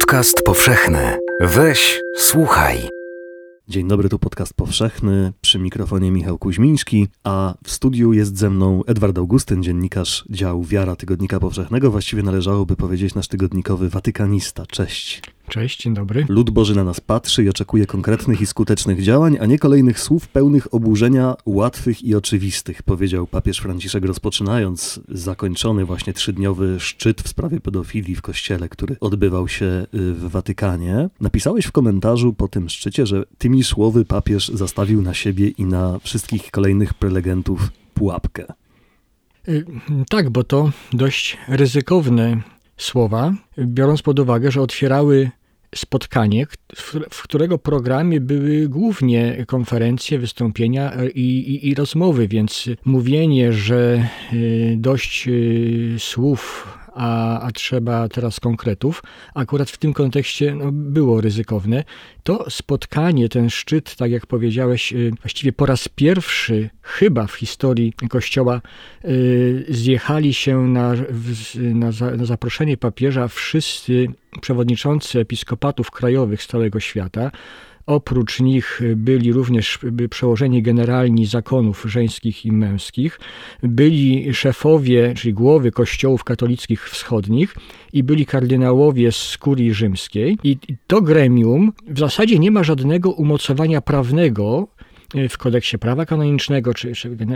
Podcast powszechny. Weź, słuchaj. Dzień dobry, tu podcast powszechny. Przy mikrofonie Michał Kuźmiński, a w studiu jest ze mną Edward Augustyn, dziennikarz działu Wiara Tygodnika Powszechnego. Właściwie należałoby powiedzieć nasz tygodnikowy watykanista. Cześć. Cześć, dzień dobry. Lud Boży na nas patrzy i oczekuje konkretnych i skutecznych działań, a nie kolejnych słów pełnych oburzenia, łatwych i oczywistych, powiedział papież Franciszek, rozpoczynając zakończony właśnie trzydniowy szczyt w sprawie pedofilii w kościele, który odbywał się y, w Watykanie. Napisałeś w komentarzu po tym szczycie, że tymi słowy papież zastawił na siebie i na wszystkich kolejnych prelegentów pułapkę. Y, tak, bo to dość ryzykowne słowa, biorąc pod uwagę, że otwierały spotkanie, w którego programie były głównie konferencje, wystąpienia e, i, i, i rozmowy, więc mówienie, że e, dość e, słów a, a trzeba teraz konkretów. Akurat w tym kontekście no, było ryzykowne. To spotkanie, ten szczyt, tak jak powiedziałeś, y, właściwie po raz pierwszy chyba w historii Kościoła y, zjechali się na, na, na zaproszenie papieża wszyscy przewodniczący episkopatów krajowych z całego świata. Oprócz nich byli również przełożeni generalni zakonów żeńskich i męskich, byli szefowie, czyli głowy kościołów katolickich wschodnich i byli kardynałowie z kurii rzymskiej. I to gremium w zasadzie nie ma żadnego umocowania prawnego, w kodeksie prawa kanonicznego, czy,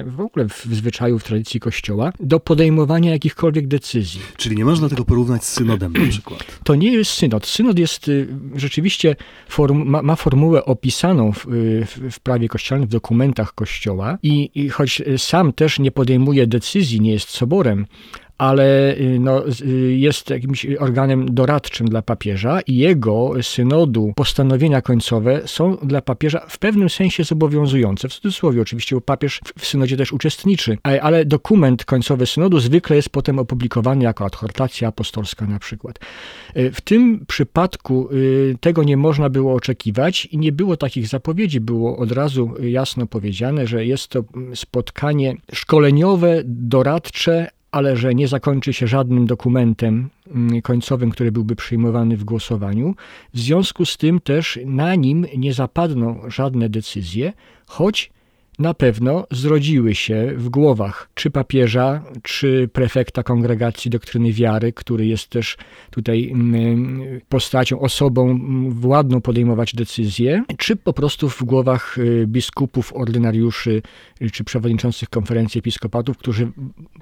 w ogóle w zwyczaju, w tradycji Kościoła, do podejmowania jakichkolwiek decyzji. Czyli nie można tego porównać z synodem na przykład? To nie jest synod. Synod jest y, rzeczywiście, form, ma, ma, formułę opisaną w, y, w, w, prawie kościelnym, w dokumentach Kościoła i, i choć sam też nie podejmuje decyzji, nie jest soborem, ale y, no, y, jest jakimś organem doradczym dla papieża i jego synodu postanowienia końcowe są dla papieża w pewnym sensie zobowiązujące. W cudzysłowie oczywiście, bo papież w synodzie też uczestniczy, ale dokument końcowy synodu zwykle jest potem opublikowany jako adhortacja apostolska na przykład. Y, w tym przypadku tego nie można było oczekiwać i nie było takich zapowiedzi. Było od razu jasno powiedziane, że jest to spotkanie szkoleniowe, doradcze, ale że nie zakończy się żadnym dokumentem mm, końcowym, który byłby przyjmowany w głosowaniu. W związku z tym też na nim nie zapadną żadne decyzje, choć na pewno zrodziły się w głowach czy papieża, czy prefekta kongregacji doktryny wiary, który jest też tutaj mm, postacią, osobą władną podejmować decyzje, czy po prostu w głowach y, biskupów, ordynariuszy, y, czy przewodniczących konferencji episkopatów, którzy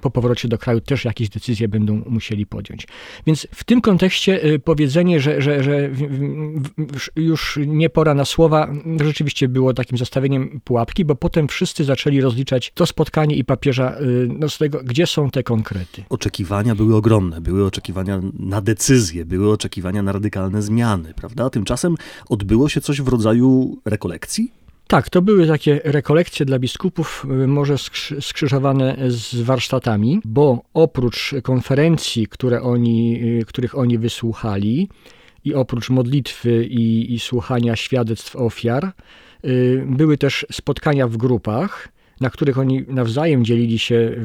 po powrocie do kraju też jakieś decyzje będą musieli podjąć. Więc w tym kontekście y, powiedzenie, że, że, że już nie pora na słowa, rzeczywiście było takim zastawieniem pułapki, bo potem potem wszyscy zaczęli rozliczać to spotkanie i papieża y, no, z tego, gdzie są te konkrety. Oczekiwania były ogromne, były oczekiwania na decyzje, były oczekiwania na radykalne zmiany, prawda? Tymczasem odbyło się coś w rodzaju rekolekcji? Tak, to były takie rekolekcje dla biskupów, y, może skrzyżowane z warsztatami, bo oprócz konferencji, które oni, y, których oni wysłuchali, i oprócz modlitwy i, i słuchania świadectw ofiar, były też spotkania w grupach, na których oni nawzajem dzielili się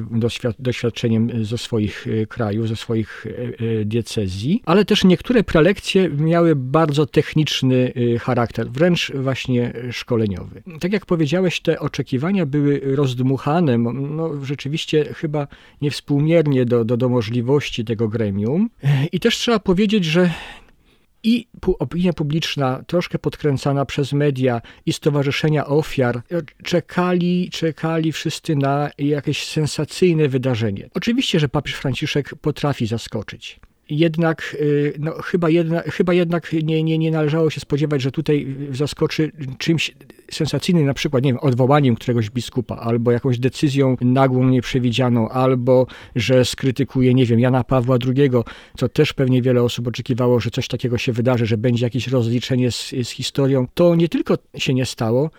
doświadczeniem ze swoich y, krajów, ze swoich y, diecezji, ale też niektóre prelekcje miały bardzo techniczny charakter, wręcz właśnie szkoleniowy. Tak jak powiedziałeś, te oczekiwania były rozdmuchane, no, rzeczywiście chyba niewspółmiernie do, do, do możliwości tego gremium. I też trzeba powiedzieć, że i opinia publiczna, troszkę podkręcana przez media i stowarzyszenia ofiar, czekali, czekali wszyscy na jakieś sensacyjne wydarzenie. Oczywiście, że papież Franciszek potrafi zaskoczyć jednak, y, no, chyba, jedna, chyba jednak nie, nie, nie należało się spodziewać, że tutaj zaskoczy czymś sensacyjnym, na przykład, nie wiem, odwołaniem któregoś biskupa, albo jakąś decyzją nagłą, nieprzewidzianą, albo że skrytykuje, nie wiem, Jana Pawła II, co też pewnie wiele osób oczekiwało, że coś takiego się wydarzy, że będzie jakieś rozliczenie z, z historią. To nie tylko się nie stało,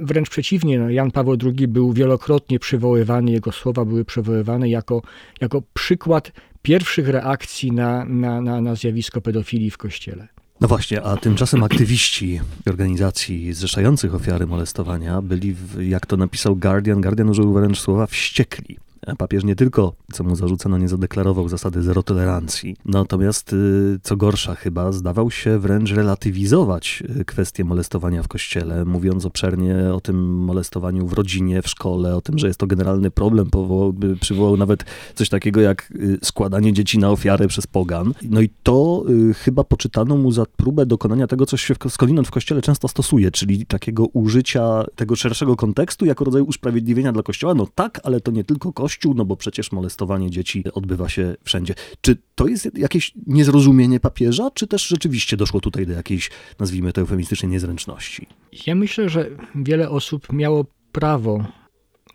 Wręcz przeciwnie, no Jan Paweł II był wielokrotnie przywoływany, jego słowa były przywoływane jako, jako przykład pierwszych reakcji na, na, na, na zjawisko pedofilii w kościele. No właśnie, a tymczasem aktywiści organizacji zrzeszających ofiary molestowania byli, jak to napisał Guardian, Guardian użył wręcz słowa wściekli. Papież nie tylko, co mu zarzucono, nie zadeklarował zasady zero tolerancji, natomiast y, co gorsza chyba, zdawał się wręcz relatywizować y, kwestię molestowania w kościele, mówiąc obszernie o tym molestowaniu w rodzinie, w szkole, o tym, że jest to generalny problem, powołał, przywołał nawet coś takiego jak y, składanie dzieci na ofiarę przez pogan. No i to chyba poczytano mu za próbę dokonania tego, co się skądinąd w kościele często stosuje, czyli takiego użycia tego szerszego kontekstu jako rodzaju usprawiedliwienia dla kościoła. No tak, ale to nie tylko kościół, no bo przecież molestowanie dzieci odbywa się wszędzie. Czy to jest jakieś niezrozumienie papieża, czy też rzeczywiście doszło tutaj do jakiejś, nazwijmy to eufemistycznej niezręczności? Ja myślę, że wiele osób miało prawo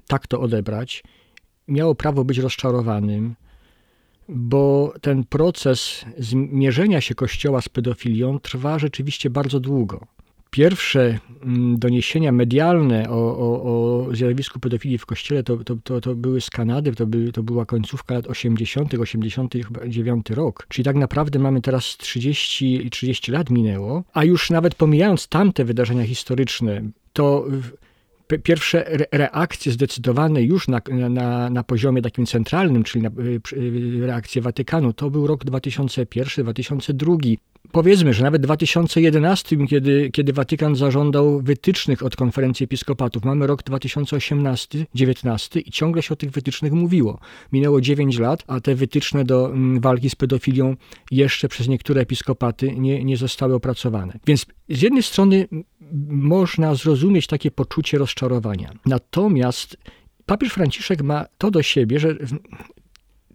tak to odebrać, miało prawo być rozczarowanym, bo ten proces zmierzenia się Kościoła z pedofilią trwa rzeczywiście bardzo długo. Pierwsze mm, doniesienia medialne o, o, o zjawisku pedofilii w Kościele to, to, to, to były z Kanady, to, by, to była końcówka lat 80., 89 rok. Czyli tak naprawdę mamy teraz 30, 30 lat minęło, a już nawet pomijając tamte wydarzenia historyczne, to pierwsze re- reakcje zdecydowane już na, na, na poziomie takim centralnym, czyli na, y, y, reakcje Watykanu, to był rok 2001-2002. Powiedzmy, że nawet w 2011, kiedy, kiedy Watykan zażądał wytycznych od konferencji episkopatów, mamy rok 2018-19 i ciągle się o tych wytycznych mówiło. Minęło 9 lat, a te wytyczne do mm, walki z pedofilią jeszcze przez niektóre episkopaty nie, nie zostały opracowane. Więc z jednej strony można zrozumieć takie poczucie rozczarowania. Natomiast papież Franciszek ma to do siebie, że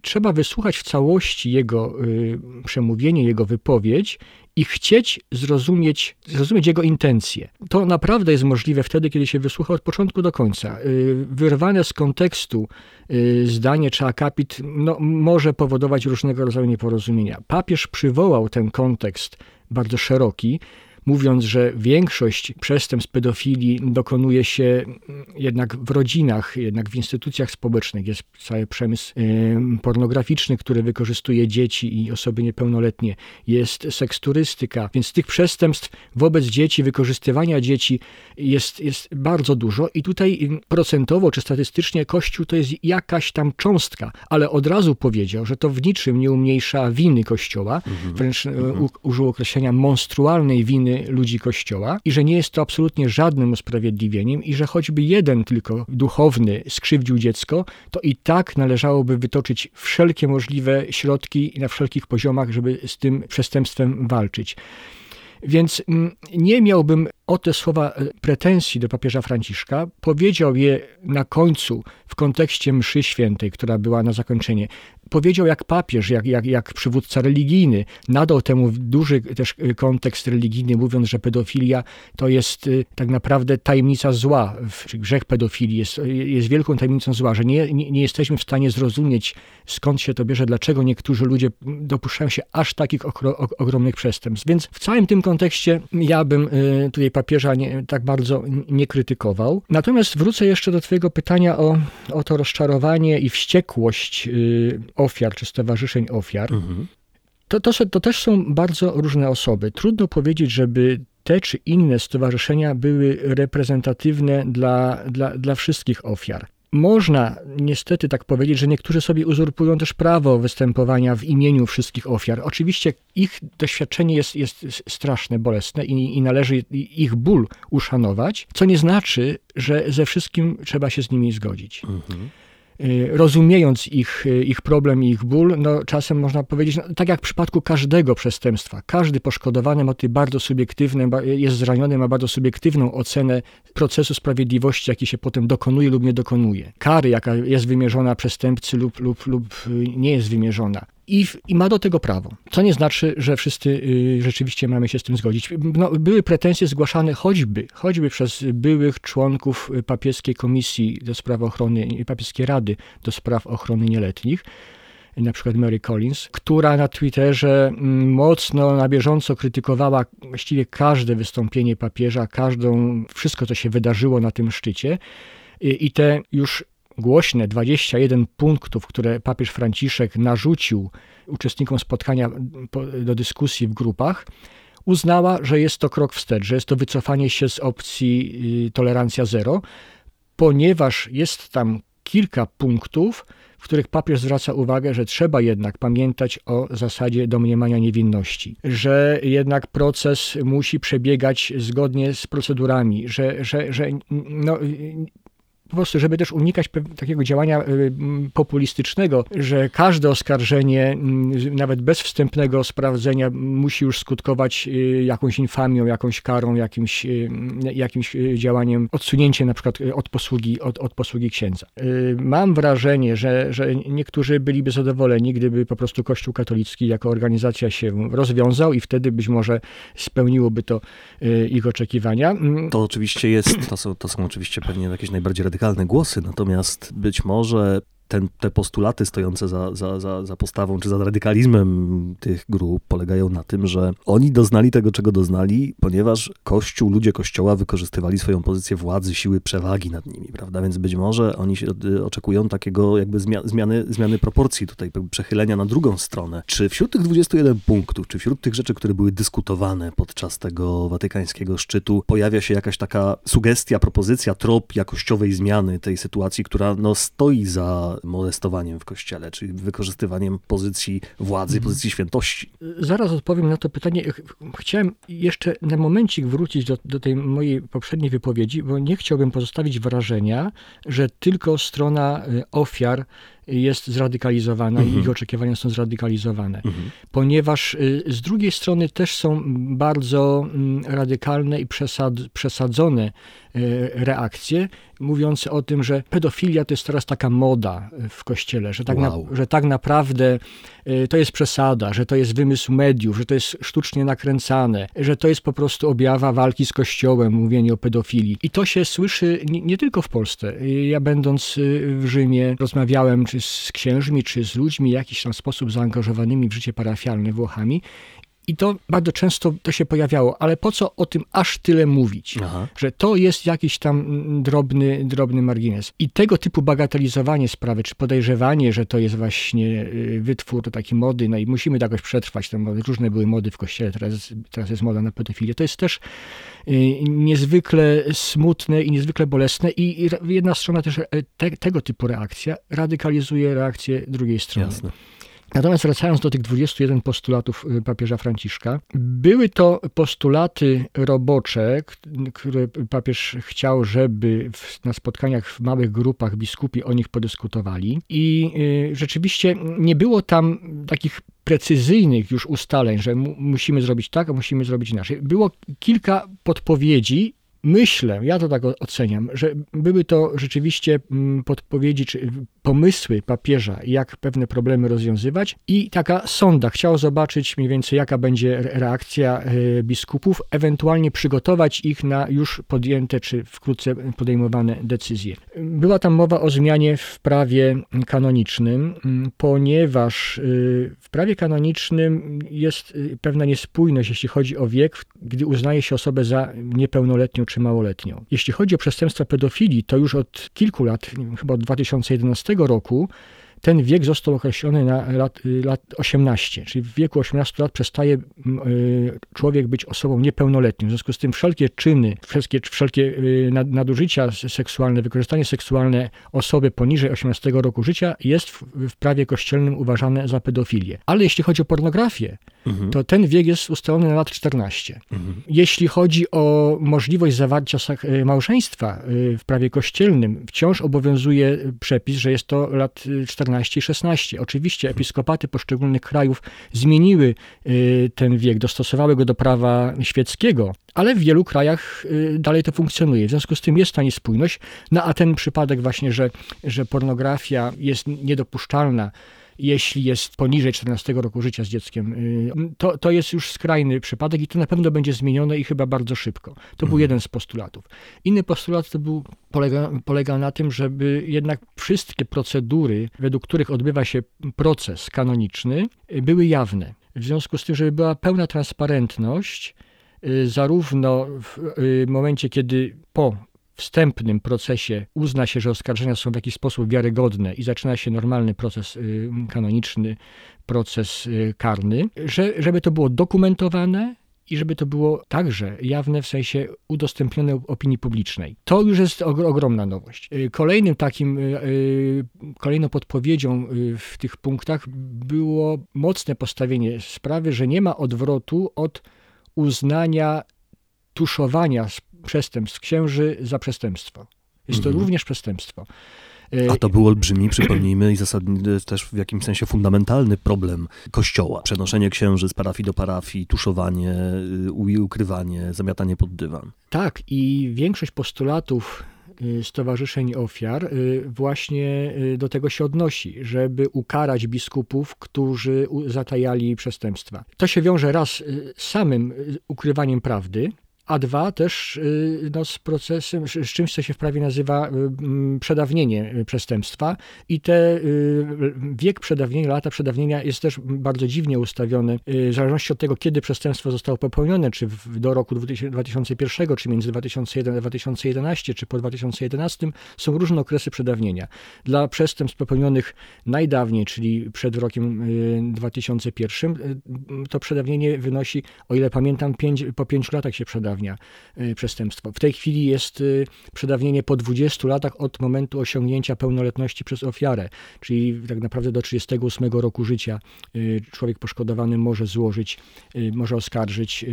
trzeba wysłuchać w całości jego y, przemówienie, jego wypowiedź i chcieć zrozumieć, zrozumieć jego intencje. To naprawdę jest możliwe wtedy, kiedy się wysłucha od początku do końca. Y, Wyrwane z kontekstu y, zdanie czy akapit no, może powodować różnego rodzaju nieporozumienia. Papież przywołał ten kontekst bardzo szeroki, mówiąc, że większość przestępstw pedofilii dokonuje się mm, jednak w rodzinach, jednak w instytucjach społecznych. Jest cały przemysł em, pornograficzny, który wykorzystuje dzieci i osoby niepełnoletnie. Jest seksturystyka, więc tych przestępstw wobec dzieci, wykorzystywania dzieci jest, jest bardzo dużo. I tutaj procentowo czy statystycznie Kościół to jest jakaś tam cząstka, ale od razu powiedział, że to w niczym nie umniejsza winy Kościoła, wręcz e, u, użył określenia monstrualnej winy ludzi Kościoła i że nie jest to absolutnie żadnym usprawiedliwieniem i że choćby jeden tylko duchowny skrzywdził dziecko, to i tak należałoby wytoczyć wszelkie możliwe środki na wszelkich poziomach, żeby z tym przestępstwem walczyć. Więc mm, nie miałbym o te słowa e, pretensji do papieża Franciszka. Powiedział je na końcu w kontekście mszy świętej, która była na zakończenie. Powiedział jak papież, jak, jak, jak przywódca religijny. Nadał temu duży też e, kontekst religijny, mówiąc, że pedofilia to jest e, tak naprawdę tajemnica zła, czy grzech pedofilii jest, jest wielką tajemnicą zła, że nie, nie, nie jesteśmy w stanie zrozumieć skąd się to bierze, dlaczego niektórzy ludzie dopuszczają się aż takich okro, ogromnych przestępstw. Więc w całym tym kontekście ja bym tutaj papieża nie, tak bardzo nie krytykował. Natomiast wrócę jeszcze do Twojego pytania o, o to rozczarowanie i wściekłość y, ofiar czy stowarzyszeń ofiar. To, to, są- to też są bardzo różne osoby. Trudno powiedzieć, żeby te czy inne stowarzyszenia były reprezentatywne dla, dla, dla wszystkich ofiar. Można niestety tak powiedzieć, że niektórzy sobie uzurpują też prawo występowania w imieniu wszystkich ofiar. Oczywiście ich doświadczenie jest, jest straszne, bolesne i, i należy ich ból uszanować, co nie znaczy, że ze wszystkim trzeba się z nimi zgodzić y, rozumiejąc ich, y, ich problem i ich ból, no czasem można powiedzieć, no, tak jak w przypadku każdego przestępstwa, każdy poszkodowany ma bardzo subiektywne, jest zraniony, ma bardzo subiektywną ocenę procesu sprawiedliwości, jaki się potem dokonuje lub nie dokonuje. Kary, jaka jest wymierzona przestępcy lub, lub, lub y, nie jest wymierzona. I, I ma do tego prawo. Co nie znaczy, że wszyscy y, rzeczywiście mamy się z tym zgodzić. No, były pretensje zgłaszane choćby, choćby przez byłych członków y, papieskiej komisji do spraw ochrony, y, papieskiej rady do spraw ochrony nieletnich, y, na przykład Mary Collins, która na Twitterze mm, mocno, na bieżąco krytykowała właściwie każde wystąpienie papieża, każdą, wszystko, co się wydarzyło na tym szczycie. I, i te już głośne 21 punktów, które papież Franciszek narzucił uczestnikom spotkania po- do dyskusji w grupach, uznała, że jest to krok wstecz, że jest to wycofanie się z opcji y, tolerancja zero, ponieważ jest tam kilka punktów, w których papież zwraca uwagę, że trzeba jednak pamiętać o zasadzie domniemania niewinności, że jednak proces musi przebiegać zgodnie z procedurami, że, że, że no, po prostu, żeby też unikać takiego działania y, populistycznego, że każde oskarżenie, nawet bez wstępnego sprawdzenia, musi już skutkować y, jakąś infamią, jakąś karą, jakimś, y, jakimś działaniem, odsunięciem na przykład od posługi, od, od posługi księdza. Mam wrażenie, że, że niektórzy byliby zadowoleni, gdyby po prostu Kościół katolicki jako organizacja się rozwiązał i wtedy być może spełniłoby to ich oczekiwania. To oczywiście jest, to są, to są oczywiście pewnie jakieś najbardziej radykalne radykalne głosy, natomiast być może ten, te postulaty stojące za, za, za, za postawą czy za radykalizmem tych grup polegają na tym, że oni doznali tego, czego doznali, ponieważ Kościół, ludzie Kościoła wykorzystywali swoją pozycję władzy, siły przewagi nad nimi, prawda? Więc być może oni oczekują takiego jakby zmiany, zmiany proporcji tutaj, przechylenia na drugą stronę. Czy wśród tych 21 punktów, czy wśród tych rzeczy, które były dyskutowane podczas tego watykańskiego szczytu, pojawia się jakaś taka sugestia, propozycja, trop jakościowej zmiany tej sytuacji, która no, stoi za molestowaniem w kościele, czyli wykorzystywaniem pozycji władzy, mhm. pozycji świętości. Zaraz odpowiem na to pytanie. Chciałem jeszcze na momencik wrócić do, do tej mojej poprzedniej wypowiedzi, bo nie chciałbym pozostawić wrażenia, że tylko strona y, ofiar jest zradykalizowana mhm. i ich oczekiwania są zradykalizowane. Mhm. Ponieważ y, z drugiej strony też są bardzo mm, radykalne i przesad, przesadzone y, reakcje, mówiące o tym, że pedofilia to jest teraz taka moda w kościele, że tak, wow. na, że tak naprawdę y, to jest przesada, że to jest wymysł mediów, że to jest sztucznie nakręcane, że to jest po prostu objawa walki z kościołem, mówienie o pedofilii. I to się słyszy nie, nie tylko w Polsce. Ja będąc w Rzymie rozmawiałem czy z księżmi, czy z ludźmi w jakiś tam sposób zaangażowanymi w życie parafialne Włochami i to bardzo często to się pojawiało, ale po co o tym aż tyle mówić? Aha. Że to jest jakiś tam drobny, drobny margines. I tego typu bagatelizowanie sprawy, czy podejrzewanie, że to jest właśnie y, wytwór takiej mody, no i musimy jakoś przetrwać, te mody. różne były mody w kościele, teraz, teraz jest moda na pedofilię, to jest też y, niezwykle smutne i niezwykle bolesne i jedna strona też, e, te, tego typu reakcja radykalizuje reakcję drugiej strony. Jasne. Natomiast wracając do tych 21 postulatów y, papieża Franciszka, były to postulaty robocze, które papież chciał, żeby w, na spotkaniach w małych grupach biskupi o nich podyskutowali. I y, rzeczywiście nie było tam takich precyzyjnych już ustaleń, że mu, musimy zrobić tak, a musimy zrobić inaczej. Było kilka podpowiedzi myślę, ja to tak oceniam, że były to rzeczywiście mm, podpowiedzi czy pomysły papieża, jak pewne problemy rozwiązywać i taka sonda chciała zobaczyć mniej więcej, jaka będzie reakcja e, biskupów, ewentualnie przygotować ich na już podjęte czy wkrótce podejmowane decyzje. Była tam mowa o zmianie w prawie kanonicznym, mm, ponieważ e, w prawie kanonicznym jest e, pewna niespójność, jeśli chodzi o wiek, gdy uznaje się osobę za niepełnoletnią czy małoletnią. Jeśli chodzi o przestępstwa pedofilii, to już od kilku lat, chyba od 2011 roku, ten wiek został określony na lat, lat 18, czyli w wieku 18 lat przestaje y, człowiek być osobą niepełnoletnią. W związku z tym wszelkie czyny, wszelkie, wszelkie y, nadużycia seksualne, wykorzystanie seksualne osoby poniżej 18 roku życia jest w, w prawie kościelnym uważane za pedofilię. Ale jeśli chodzi o pornografię, mhm. to ten wiek jest ustalony na lat 14. Mhm. Jeśli chodzi o możliwość zawarcia y, małżeństwa w prawie kościelnym, wciąż obowiązuje przepis, że jest to lat 14 15 i 16. Oczywiście episkopaty poszczególnych krajów zmieniły y, ten wiek, dostosowały go do prawa świeckiego, ale w wielu krajach y, dalej to funkcjonuje. W związku z tym jest ta niespójność. No a ten przypadek właśnie, że, że pornografia jest niedopuszczalna, jeśli jest poniżej 14 roku życia z dzieckiem. Y, to, to jest już skrajny przypadek i to na pewno będzie zmienione i chyba bardzo szybko. To był mhm. jeden z postulatów. Inny postulat to był, polega, polega na tym, żeby jednak wszystkie procedury, według których odbywa się proces kanoniczny, y, były jawne. W związku z tym, żeby była pełna transparentność, y, zarówno w momencie, kiedy po wstępnym procesie uzna się, że oskarżenia są w jakiś sposób wiarygodne i zaczyna się normalny proces y, kanoniczny, proces y, karny, że, żeby to było dokumentowane i żeby to było także jawne, w sensie udostępnione opinii publicznej. To już jest ogromna nowość. Y, kolejnym takim, kolejną podpowiedzią w tych punktach było mocne postawienie sprawy, że nie ma odwrotu od uznania tuszowania przestępstw księży za przestępstwo. Jest to mhm. również przestępstwo. E, A to był olbrzymi, przypomnijmy, i zasadny, też w jakimś sensie fundamentalny problem Kościoła. Przenoszenie księży z parafii do parafii, tuszowanie, y, ukrywanie, zamiatanie pod dywan. Tak, i większość postulatów stowarzyszeń ofiar właśnie do tego się odnosi, żeby ukarać biskupów, którzy zatajali przestępstwa. To się wiąże raz z samym ukrywaniem prawdy, a dwa też y, no, z procesem, z czymś, co się w prawie nazywa y, mm, przedawnienie y, przestępstwa i te wiek przedawnienia, lata przedawnienia jest też bardzo dziwnie ustawiony, w zależności od tego, kiedy przestępstwo zostało popełnione, czy do roku 2001, czy między 2001 a 2011, czy po 2011, są różne okresy przedawnienia. Dla przestępstw popełnionych najdawniej, czyli przed rokiem 2001, to przedawnienie wynosi, o ile pamiętam, pięć, po pięciu latach się przedawnia przedawnia y, przestępstwo. W tej chwili jest y, przedawnienie po 20 latach od momentu osiągnięcia pełnoletności przez ofiarę, czyli tak naprawdę do 38 roku życia y, człowiek poszkodowany może złożyć, może oskarżyć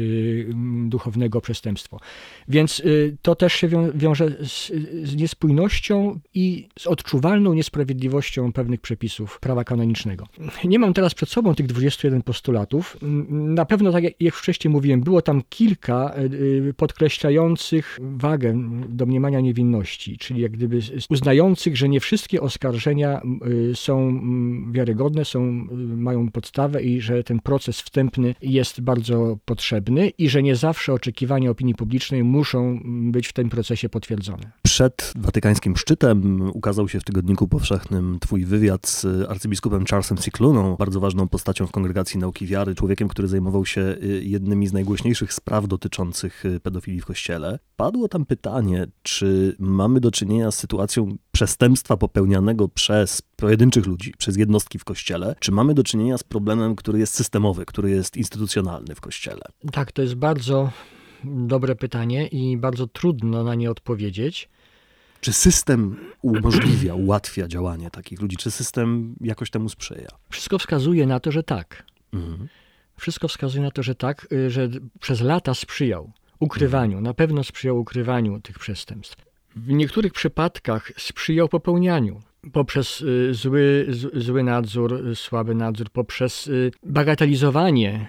duchownego przestępstwo. Więc to też się wiąże z, z niespójnością i z odczuwalną niesprawiedliwością pewnych przepisów prawa kanonicznego. Nie mam teraz przed sobą tych 21 postulatów. Na pewno, tak jak wcześniej mówiłem, było tam kilka podkreślających wagę domniemania niewinności, czyli jak gdyby uznających, że nie wszystkie oskarżenia y, są wiarygodne, są, y, mają podstawę i że ten proces wstępny jest bardzo potrzebny i że nie zawsze oczekiwania opinii publicznej muszą być w tym procesie potwierdzone. Przed watykańskim szczytem ukazał się w Tygodniku Powszechnym twój wywiad z arcybiskupem Charlesem Cicluną, bardzo ważną postacią w Kongregacji Nauki Wiary, człowiekiem, który zajmował się y, jednymi z najgłośniejszych spraw dotyczących pedofilii w kościele. Padło tam pytanie, czy mamy do czynienia z sytuacją przestępstwa popełnianego przez pojedynczych ludzi, przez jednostki w kościele, czy mamy do czynienia z problemem, który jest systemowy, który jest instytucjonalny w kościele? Tak, to jest bardzo dobre pytanie i bardzo trudno na nie odpowiedzieć. Czy system umożliwia, ułatwia działanie takich ludzi? Czy system jakoś temu sprzyja? Wszystko wskazuje na to, że tak. Mhm. Wszystko wskazuje na to, że tak, y, że przez lata sprzyjał ukrywaniu, na pewno sprzyjał ukrywaniu tych przestępstw. W niektórych przypadkach sprzyjał popełnianiu poprzez y, zły, zły nadzór, słaby nadzór, poprzez y, bagatelizowanie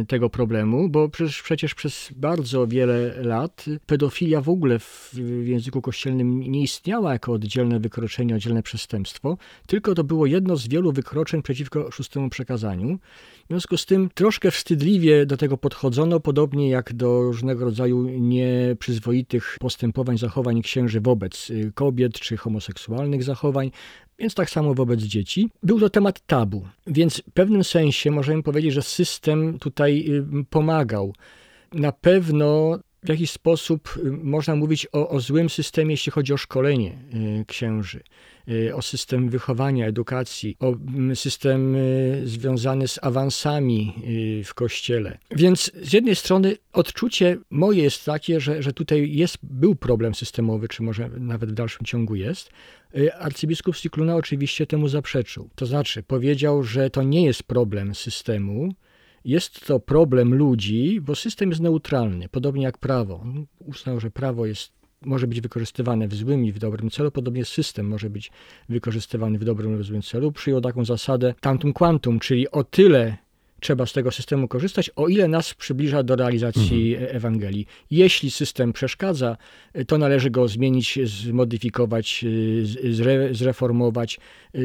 y, tego problemu, bo przecież, przecież przez bardzo wiele lat pedofilia w ogóle w języku kościelnym nie istniała jako oddzielne wykroczenie, oddzielne przestępstwo, tylko to było jedno z wielu wykroczeń przeciwko szóstemu przekazaniu. W związku z tym troszkę wstydliwie do tego podchodzono, podobnie jak do różnego rodzaju nieprzyzwoitych postępowań, zachowań księży wobec kobiet czy homoseksualnych zachowań, więc tak samo wobec dzieci. Był to temat tabu, więc w pewnym sensie możemy powiedzieć, że system tutaj y, pomagał. Na pewno w jakiś sposób y, można mówić o, o złym systemie, jeśli chodzi o szkolenie y, księży. Y, o system wychowania, edukacji, o mm, system związany z awansami w kościele. Więc z jednej strony odczucie moje jest takie, że, że tutaj jest, był problem systemowy, czy może nawet w dalszym ciągu jest. Arcybiskup Sikluna oczywiście temu zaprzeczył. To znaczy powiedział, że to nie jest problem systemu, jest to problem ludzi, bo system jest neutralny, podobnie jak prawo. Uznał, że prawo jest może być wykorzystywane w złym i w dobrym celu, podobnie system może być wykorzystywany w dobrym lub złym celu. Przyjął taką zasadę tantum quantum, czyli o tyle trzeba z tego systemu korzystać, o ile nas przybliża do realizacji mhm. Ewangelii. Jeśli system przeszkadza, to należy go zmienić, zmodyfikować, zre, zreformować,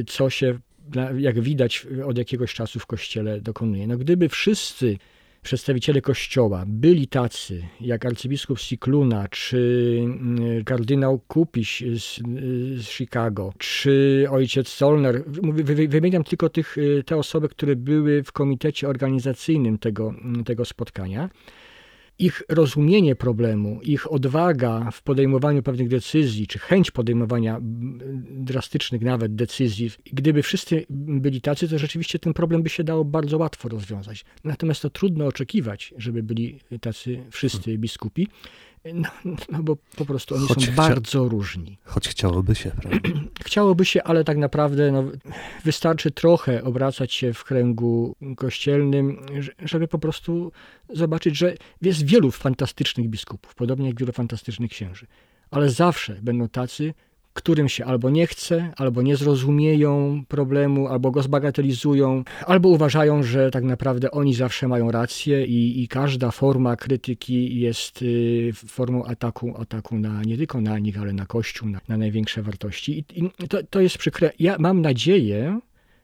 co się, jak widać, od jakiegoś czasu w Kościele dokonuje. No, gdyby wszyscy przedstawiciele Kościoła byli tacy, jak arcybiskup Sikluna, czy mm, kardynał Kupiś z, z Chicago, czy ojciec Solner, wymieniam tylko tych, y, te osoby, które były w komitecie organizacyjnym tego, tego spotkania, ich rozumienie problemu, ich odwaga w podejmowaniu pewnych decyzji, czy chęć podejmowania drastycznych nawet decyzji, gdyby wszyscy byli tacy, to rzeczywiście ten problem by się dało bardzo łatwo rozwiązać. Natomiast to trudno oczekiwać, żeby byli tacy wszyscy biskupi. No, no bo po prostu oni Choć są chcia... bardzo różni. Choć chciałoby się, prawda? Chciałoby się, ale tak naprawdę no, wystarczy trochę obracać się w kręgu kościelnym, żeby po prostu zobaczyć, że jest wielu fantastycznych biskupów, podobnie jak wielu fantastycznych księży. Ale zawsze będą tacy, którym się albo nie chce, albo nie zrozumieją problemu, albo go zbagatelizują, albo uważają, że tak naprawdę oni zawsze mają rację i, i każda forma krytyki jest y, formą ataku, ataku na, nie tylko na nich, ale na Kościół, na, na największe wartości. I, i to, to jest przykre. Ja mam nadzieję,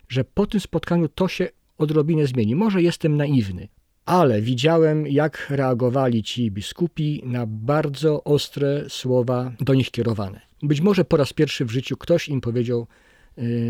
że po tym spotkaniu to się odrobinę zmieni. Może jestem naiwny, ale widziałem, jak reagowali ci biskupi na bardzo ostre słowa do nich kierowane. Być może po raz pierwszy w życiu ktoś im powiedział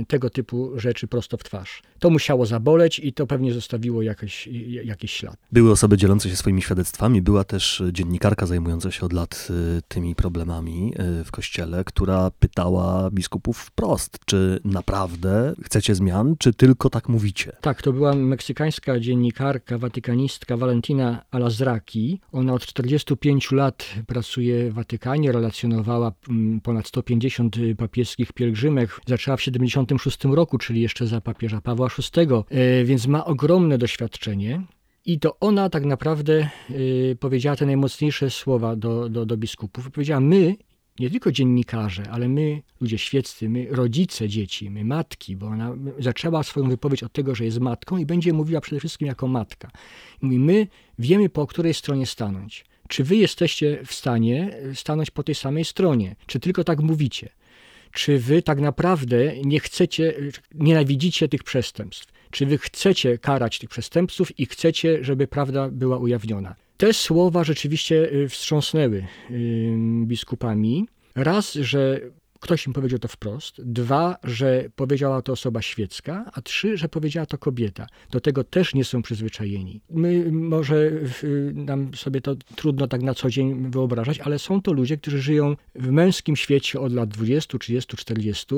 tego typu rzeczy prosto w twarz. To musiało zaboleć i to pewnie zostawiło jakiś, jakiś ślad. Były osoby dzielące się swoimi świadectwami, była też dziennikarka zajmująca się od lat y, tymi problemami y, w kościele, która pytała biskupów wprost, czy naprawdę chcecie zmian, czy tylko tak mówicie? Tak, to była meksykańska dziennikarka, watykanistka Valentina Alazraki. Ona od 45 lat pracuje w Watykanie, relacjonowała mm, ponad 150 papieskich pielgrzymek. Zaczęła w 76 roku, czyli jeszcze za papieża Pawła VI, e, więc ma ogromne doświadczenie. I to ona tak naprawdę y, powiedziała te najmocniejsze słowa do, do, do biskupów. Powiedziała, my, nie tylko dziennikarze, ale my, ludzie świeccy, my, rodzice dzieci, my matki, bo ona zaczęła swoją wypowiedź od tego, że jest matką i będzie mówiła przede wszystkim jako matka. I mówi, my wiemy, po której stronie stanąć. Czy wy jesteście w stanie stanąć po tej samej stronie? Czy tylko tak mówicie? Czy wy tak naprawdę nie chcecie, nienawidzicie tych przestępstw? Czy wy chcecie karać tych przestępców i chcecie, żeby prawda była ujawniona? Te słowa rzeczywiście y, wstrząsnęły biskupami. Raz, że ktoś im powiedział to wprost. Dwa, że powiedziała to osoba świecka, a trzy, że powiedziała to kobieta. Do tego też nie są przyzwyczajeni. My może nam sobie to trudno tak na co dzień wyobrażać, ale są to ludzie, którzy żyją w męskim świecie od lat 20, 30, 40,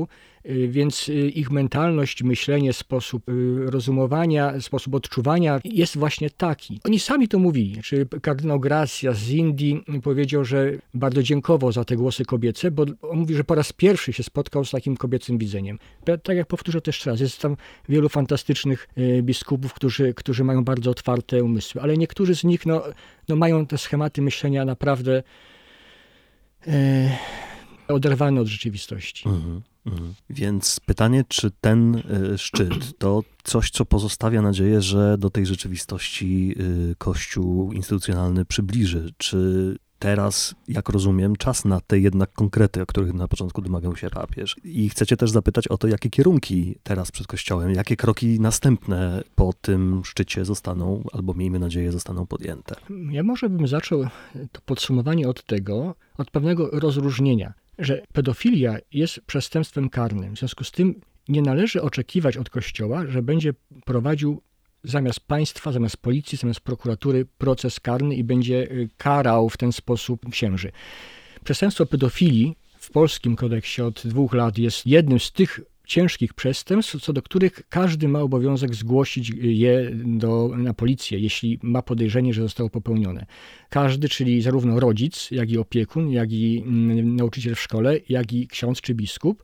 więc y, ich mentalność, myślenie, sposób y, rozumowania, sposób odczuwania jest właśnie taki. Oni sami to mówili. Czy kardynał Gracia z Indii powiedział, że bardzo dziękował za te głosy kobiece, bo on mówi, że po raz pierwszy się spotkał z takim kobiecym widzeniem. Tak jak powtórzę też raz, jest tam wielu fantastycznych e, biskupów, którzy, którzy mają bardzo otwarte umysły, ale niektórzy z nich no, no mają te schematy myślenia naprawdę e, oderwane od rzeczywistości. Mhm, mhm. Więc pytanie, czy ten e, szczyt to coś, co pozostawia nadzieję, że do tej rzeczywistości Kościół instytucjonalny przybliży? Czy teraz, jak rozumiem, czas na te jednak konkrety, o których na początku domagał się papież. I chcecie też zapytać o to, jakie kierunki teraz przed Kościołem, jakie kroki następne po tym szczycie zostaną, albo miejmy nadzieję, zostaną podjęte. Ja może bym zaczął to podsumowanie od tego, od pewnego rozróżnienia, że pedofilia jest przestępstwem karnym. W związku z tym nie należy oczekiwać od Kościoła, że będzie prowadził zamiast państwa, zamiast policji, zamiast prokuratury proces karny i będzie y, karał w ten sposób księży. Przestępstwo pedofilii w polskim kodeksie od dwóch lat jest jednym z tych ciężkich przestępstw, co do których każdy ma obowiązek zgłosić je do, na policję, jeśli ma podejrzenie, że zostało popełnione. Każdy, czyli zarówno rodzic, jak i opiekun, jak i mm, nauczyciel w szkole, jak i ksiądz czy biskup.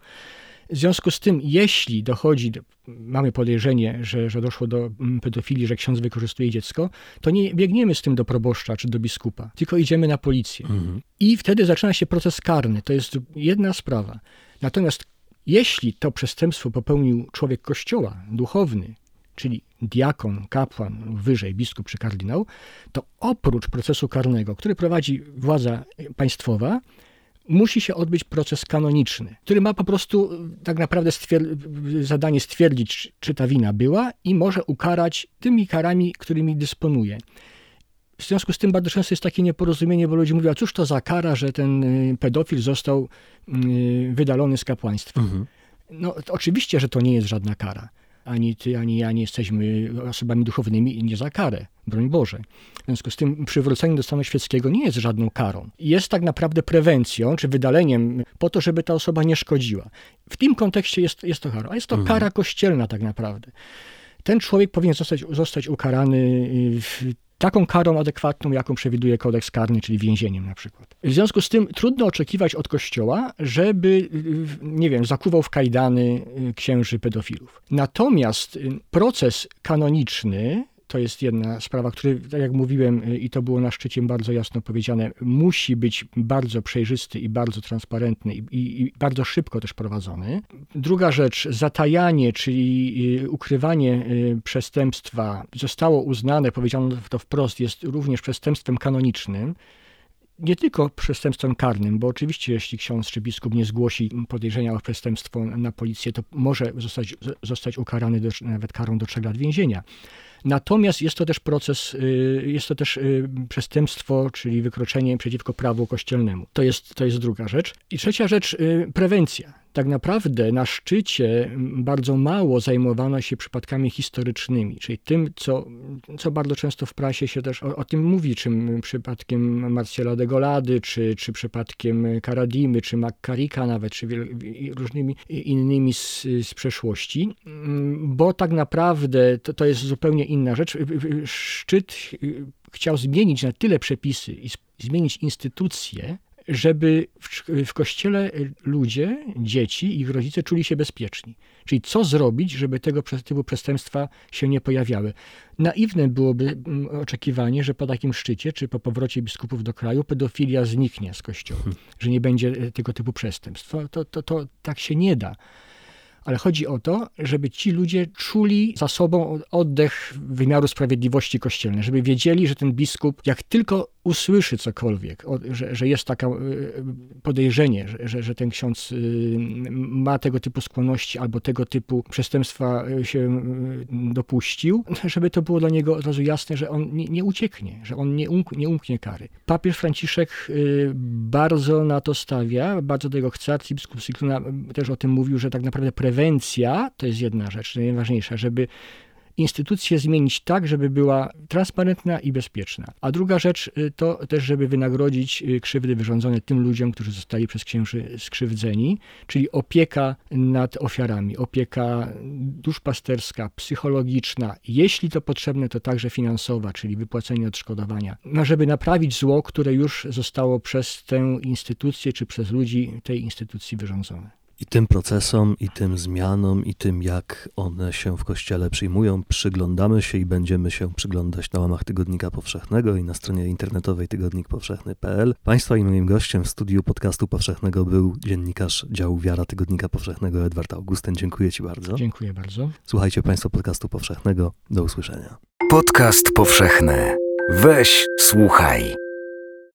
W związku z tym, jeśli dochodzi, mamy podejrzenie, że, że doszło do mm, pedofilii, że ksiądz wykorzystuje dziecko, to nie biegniemy z tym do proboszcza czy do biskupa, tylko idziemy na policję. Mhm. I wtedy zaczyna się proces karny. To jest jedna sprawa. Natomiast jeśli to przestępstwo popełnił człowiek kościoła, duchowny, czyli diakon, kapłan, wyżej biskup czy kardynał, to oprócz procesu karnego, który prowadzi władza państwowa, musi się odbyć proces kanoniczny, który ma po prostu tak naprawdę stwier- zadanie stwierdzić, czy ta wina była i może ukarać tymi karami, którymi dysponuje. W związku z tym bardzo często jest takie nieporozumienie, bo ludzie mówią, a cóż to za kara, że ten y, pedofil został y, wydalony z kapłaństwa. Mhm. No, oczywiście, że to nie jest żadna kara Ani ty, ani ja nie jesteśmy osobami duchownymi i nie za karę. Broń Boże. W związku z tym przywrócenie do stanu świeckiego nie jest żadną karą. Jest tak naprawdę prewencją, czy wydaleniem po to, żeby ta osoba nie szkodziła. W tym kontekście jest, jest to kara. A jest to kara kościelna tak naprawdę. Ten człowiek powinien zostać, zostać ukarany y, taką karą adekwatną, jaką przewiduje kodeks karny, czyli więzieniem na przykład. W związku z tym trudno oczekiwać od Kościoła, żeby, y, nie wiem, zakuwał w kajdany y, księży pedofilów. Natomiast proces kanoniczny, to jest jedna sprawa, który, tak jak mówiłem, y, i to było na szczycie bardzo jasno powiedziane, musi być bardzo przejrzysty i bardzo transparentny i, i, i bardzo szybko też prowadzony. Druga rzecz, zatajanie, czyli y, ukrywanie y, przestępstwa zostało uznane, powiedziano to wprost, jest również przestępstwem kanonicznym nie tylko przestępstwem karnym, bo oczywiście jeśli ksiądz czy biskup nie zgłosi podejrzenia o przestępstwo na policję, to może zostać, zostać ukarany do, nawet karą do trzech lat więzienia. Natomiast jest to też proces, y, jest to też y, przestępstwo, czyli wykroczenie przeciwko prawu kościelnemu. To jest, to jest druga rzecz. I trzecia rzecz, y, prewencja. Tak naprawdę na szczycie bardzo mało zajmowano się przypadkami historycznymi, czyli tym, co, co bardzo często w prasie się też o, o tym mówi, czym przypadkiem Marcela de Golady, czy, czy przypadkiem Karadimy, czy Makkarika nawet, czy wiel, różnymi innymi z, z przeszłości, Mm, bo tak naprawdę to, to jest zupełnie inna rzecz. Szczyt chciał zmienić na tyle przepisy i zmienić instytucje, żeby w, w kościele ludzie, dzieci i ich rodzice czuli się bezpieczni. Czyli co zrobić, żeby tego typu przestępstwa się nie pojawiały. Naiwne byłoby oczekiwanie, że po takim szczycie, czy po powrocie biskupów do kraju, pedofilia zniknie z kościoła, że nie będzie tego typu przestępstw. To, to, to, to tak się nie da ale chodzi o to, żeby ci ludzie czuli za sobą oddech wymiaru sprawiedliwości kościelnej, żeby wiedzieli, że ten biskup, jak tylko usłyszy cokolwiek, że, że jest takie podejrzenie, że, że ten ksiądz ma tego typu skłonności albo tego typu przestępstwa się dopuścił, żeby to było dla niego od razu jasne, że on nie, nie ucieknie, że on nie, nie umknie kary. Papież Franciszek bardzo na to stawia, bardzo tego chce. Arcybiskup Sikluna też o tym mówił, że tak naprawdę prewencja to jest jedna rzecz, najważniejsza, żeby instytucję zmienić tak, żeby była transparentna i bezpieczna. A druga rzecz to też, żeby wynagrodzić krzywdy wyrządzone tym ludziom, którzy zostali przez księży skrzywdzeni, czyli opieka nad ofiarami, opieka duszpasterska, psychologiczna, jeśli to potrzebne, to także finansowa, czyli wypłacenie odszkodowania, no, żeby naprawić zło, które już zostało przez tę instytucję czy przez ludzi tej instytucji wyrządzone. I tym procesom, i tym zmianom, i tym, jak one się w Kościele przyjmują, przyglądamy się i będziemy się przyglądać na łamach Tygodnika Powszechnego i na stronie internetowej tygodnikpowszechny.pl. Państwa i moim gościem w studiu podcastu powszechnego był dziennikarz działu Wiara Tygodnika Powszechnego Edward Augustyn. Dziękuję Ci bardzo. Dziękuję bardzo. Słuchajcie Państwo podcastu powszechnego. Do usłyszenia. Podcast powszechny. Weź, słuchaj.